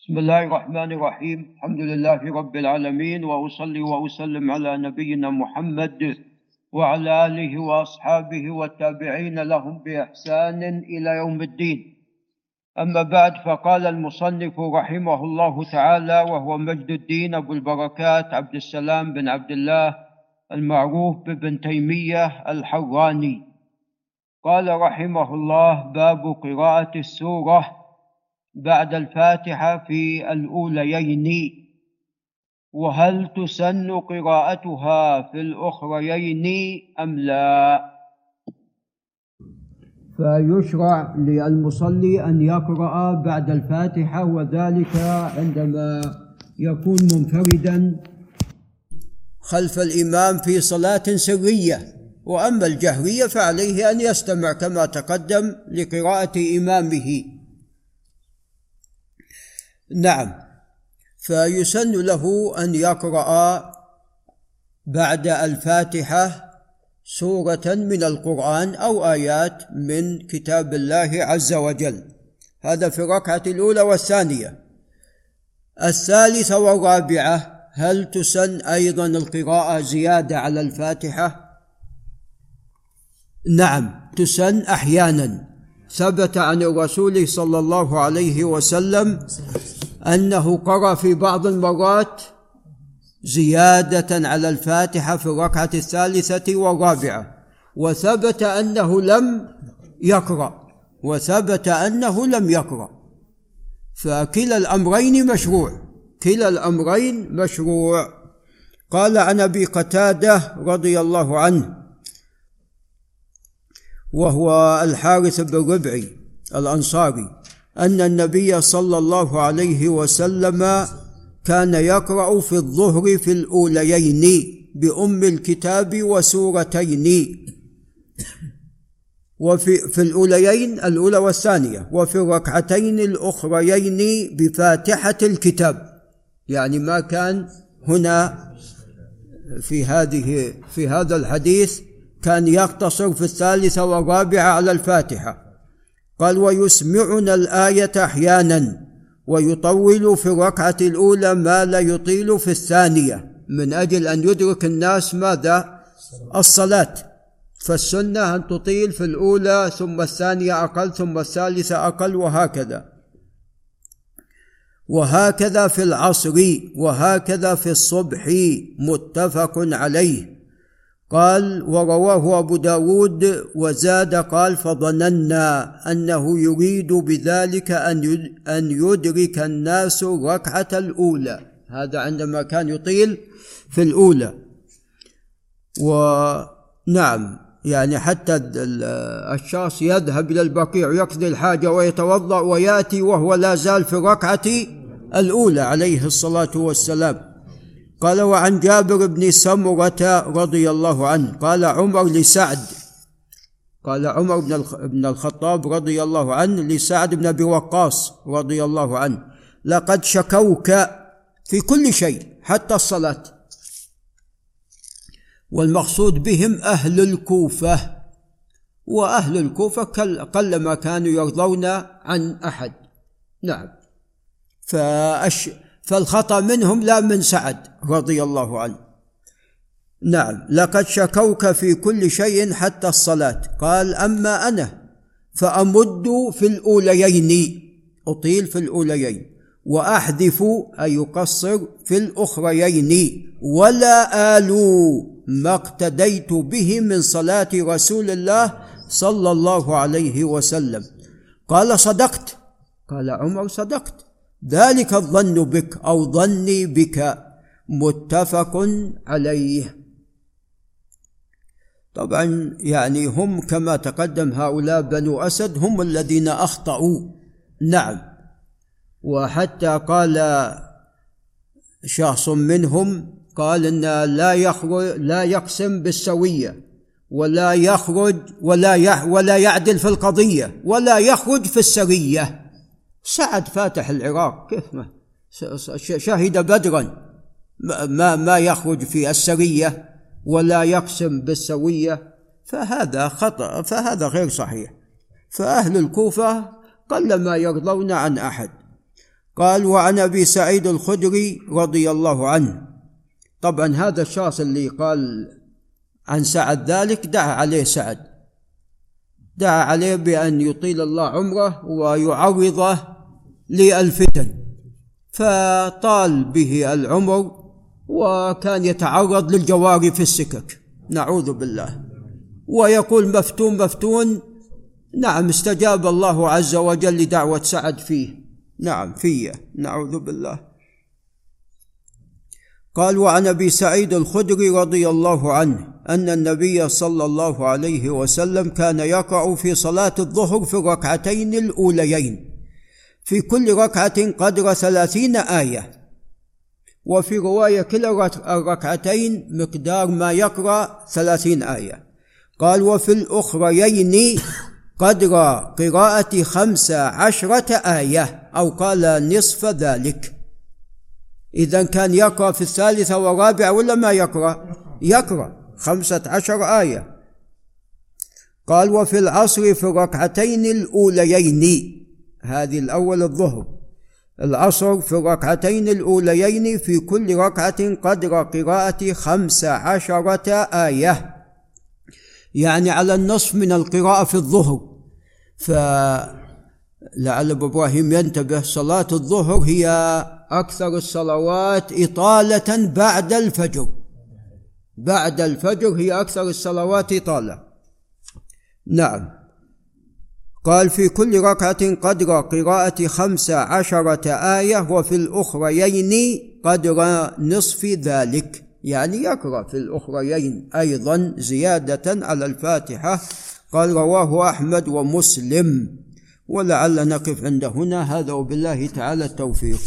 بسم الله الرحمن الرحيم. الحمد لله رب العالمين وأصلي وأسلم على نبينا محمد وعلى آله وأصحابه والتابعين لهم بإحسان إلى يوم الدين. أما بعد فقال المصنف رحمه الله تعالى وهو مجد الدين أبو البركات عبد السلام بن عبد الله المعروف بابن تيمية الحراني. قال رحمه الله باب قراءة السورة بعد الفاتحة في الأوليين وهل تسن قراءتها في الأخريين أم لا؟ فيشرع للمصلي أن يقرأ بعد الفاتحة وذلك عندما يكون منفردا خلف الإمام في صلاة سرية. وأما الجهرية فعليه أن يستمع كما تقدم لقراءة إمامه. نعم. فيسن له أن يقرأ بعد الفاتحة سورة من القرآن أو آيات من كتاب الله عز وجل. هذا في الركعة الأولى والثانية. الثالثة والرابعة هل تسن أيضا القراءة زيادة على الفاتحة؟ نعم تسن أحيانا. ثبت عن الرسول صلى الله عليه وسلم أنه قرأ في بعض المرات زيادة على الفاتحة في الركعة الثالثة والرابعة وثبت أنه لم يقرأ وثبت أنه لم يقرأ. فكلا الأمرين مشروع كلا الأمرين مشروع. قال عن أبي قتادة رضي الله عنه وهو الحارث بن ربعي الأنصاري أن النبي صلى الله عليه وسلم كان يقرأ في الظهر في الأوليين بأم الكتاب وسورتين. وفي في الأوليين الأولى والثانية وفي الركعتين الأخريين بفاتحة الكتاب. يعني ما كان هنا في هذه في هذا الحديث كان يقتصر في الثالثه والرابعه على الفاتحة. قال ويسمعنا الآية أحيانا ويطول في الركعة الأولى ما لا يطيل في الثانية. من أجل أن يدرك الناس ماذا؟ الصلاة. فالسنة أن تطيل في الأولى ثم الثانية أقل ثم الثالثة أقل وهكذا. وهكذا في العصر وهكذا في الصبح متفق عليه. قال ورواه أبو داود وزاد قال فظننا أنه يريد بذلك أن يدرك الناس الركعة الأولى. هذا عندما كان يطيل في الأولى. ونعم يعني حتى الشخص يذهب إلى البقيع يقضي الحاجة ويتوضأ ويأتي وهو لا زال في الركعة الأولى عليه الصلاة والسلام. قال وعن جابر بن سمرة رضي الله عنه قال عمر لسعد. قال عمر بن الخطاب رضي الله عنه لسعد بن أبي وقاص رضي الله عنه. لقد شكوك في كل شيء حتى الصلاة. والمقصود بهم أهل الكوفة وأهل الكوفة قلما كانوا يرضون عن أحد. نعم. فأش فالخطأ منهم لا من سعد رضي الله عنه. نعم لقد شكوك في كل شيء حتى الصلاة. قال أما أنا فأمد في الأوليين أطيل في الأوليين وأحذف أي يقصر في الأخريين ولا آلو ما اقتديت به من صلاة رسول الله صلى الله عليه وسلم. قال صدقت. قال عمر صدقت. ذلك الظن بك أو ظني بك متفق عليه. طبعا يعني هم كما تقدم هؤلاء بنو أسد هم الذين أخطأوا. نعم. وحتى قال شخص منهم قال إن لا يخرج لا يقسم بالسوية ولا يخرج ولا ولا يعدل في القضية ولا يخرج في السرية. سعد فاتح العراق. كيف ما شهد بدرا. ما ما يخرج في السرية ولا يقسم بالسوية. فهذا خطأ فهذا غير صحيح. فأهل الكوفة قلما يرضون عن أحد قال وعن أبي سعيد الخدري رضي الله عنه. طبعا هذا الشخص اللي قال عن سعد ذلك دعا عليه سعد. دعا عليه بأن يطيل الله عمره ويعرضه للفتن فطال به العمر وكان يتعرض للجواري في السكك. نعوذ بالله. ويقول مفتون مفتون نعم استجاب الله عز وجل لدعوة سعد فيه. نعم فيه. نعوذ بالله. قال وعن أبي سعيد الخدري رضي الله عنه أن النبي صلى الله عليه وسلم كان يقرا في صلاة الظهر في الركعتين الأوليين. في كل ركعة قدر ثلاثين آية. وفي رواية كلا الركعتين مقدار ما يقرأ ثلاثين آية. قال وفي الأخريين قدر قراءة خمس عشرة آية أو قال نصف ذلك. إذا كان يقرأ في الثالثة والرابعة ولا ما يقرأ؟ يقرأ. خمسة عشر آية. قال وفي العصر في الركعتين الأوليين. هذه الأول الظهر. العصر في الركعتين الأوليين في كل ركعة قدر قراءة خمس عشرة آية. يعني على النصف من القراءة في الظهر. فلعل أبو إبراهيم ينتبه صلاة الظهر هي أكثر الصلوات إطالة بعد الفجر. بعد الفجر هي أكثر الصلوات إطالة. نعم. قال في كل ركعة قدر قراءة خمس عشرة آية وفي الأخريين قدر نصف ذلك. يعني يقرأ في الأخريين أيضا زيادة على الفاتحة. قال رواه أحمد ومسلم. ولعل نقف عند هنا. هذا وبالله تعالى التوفيق.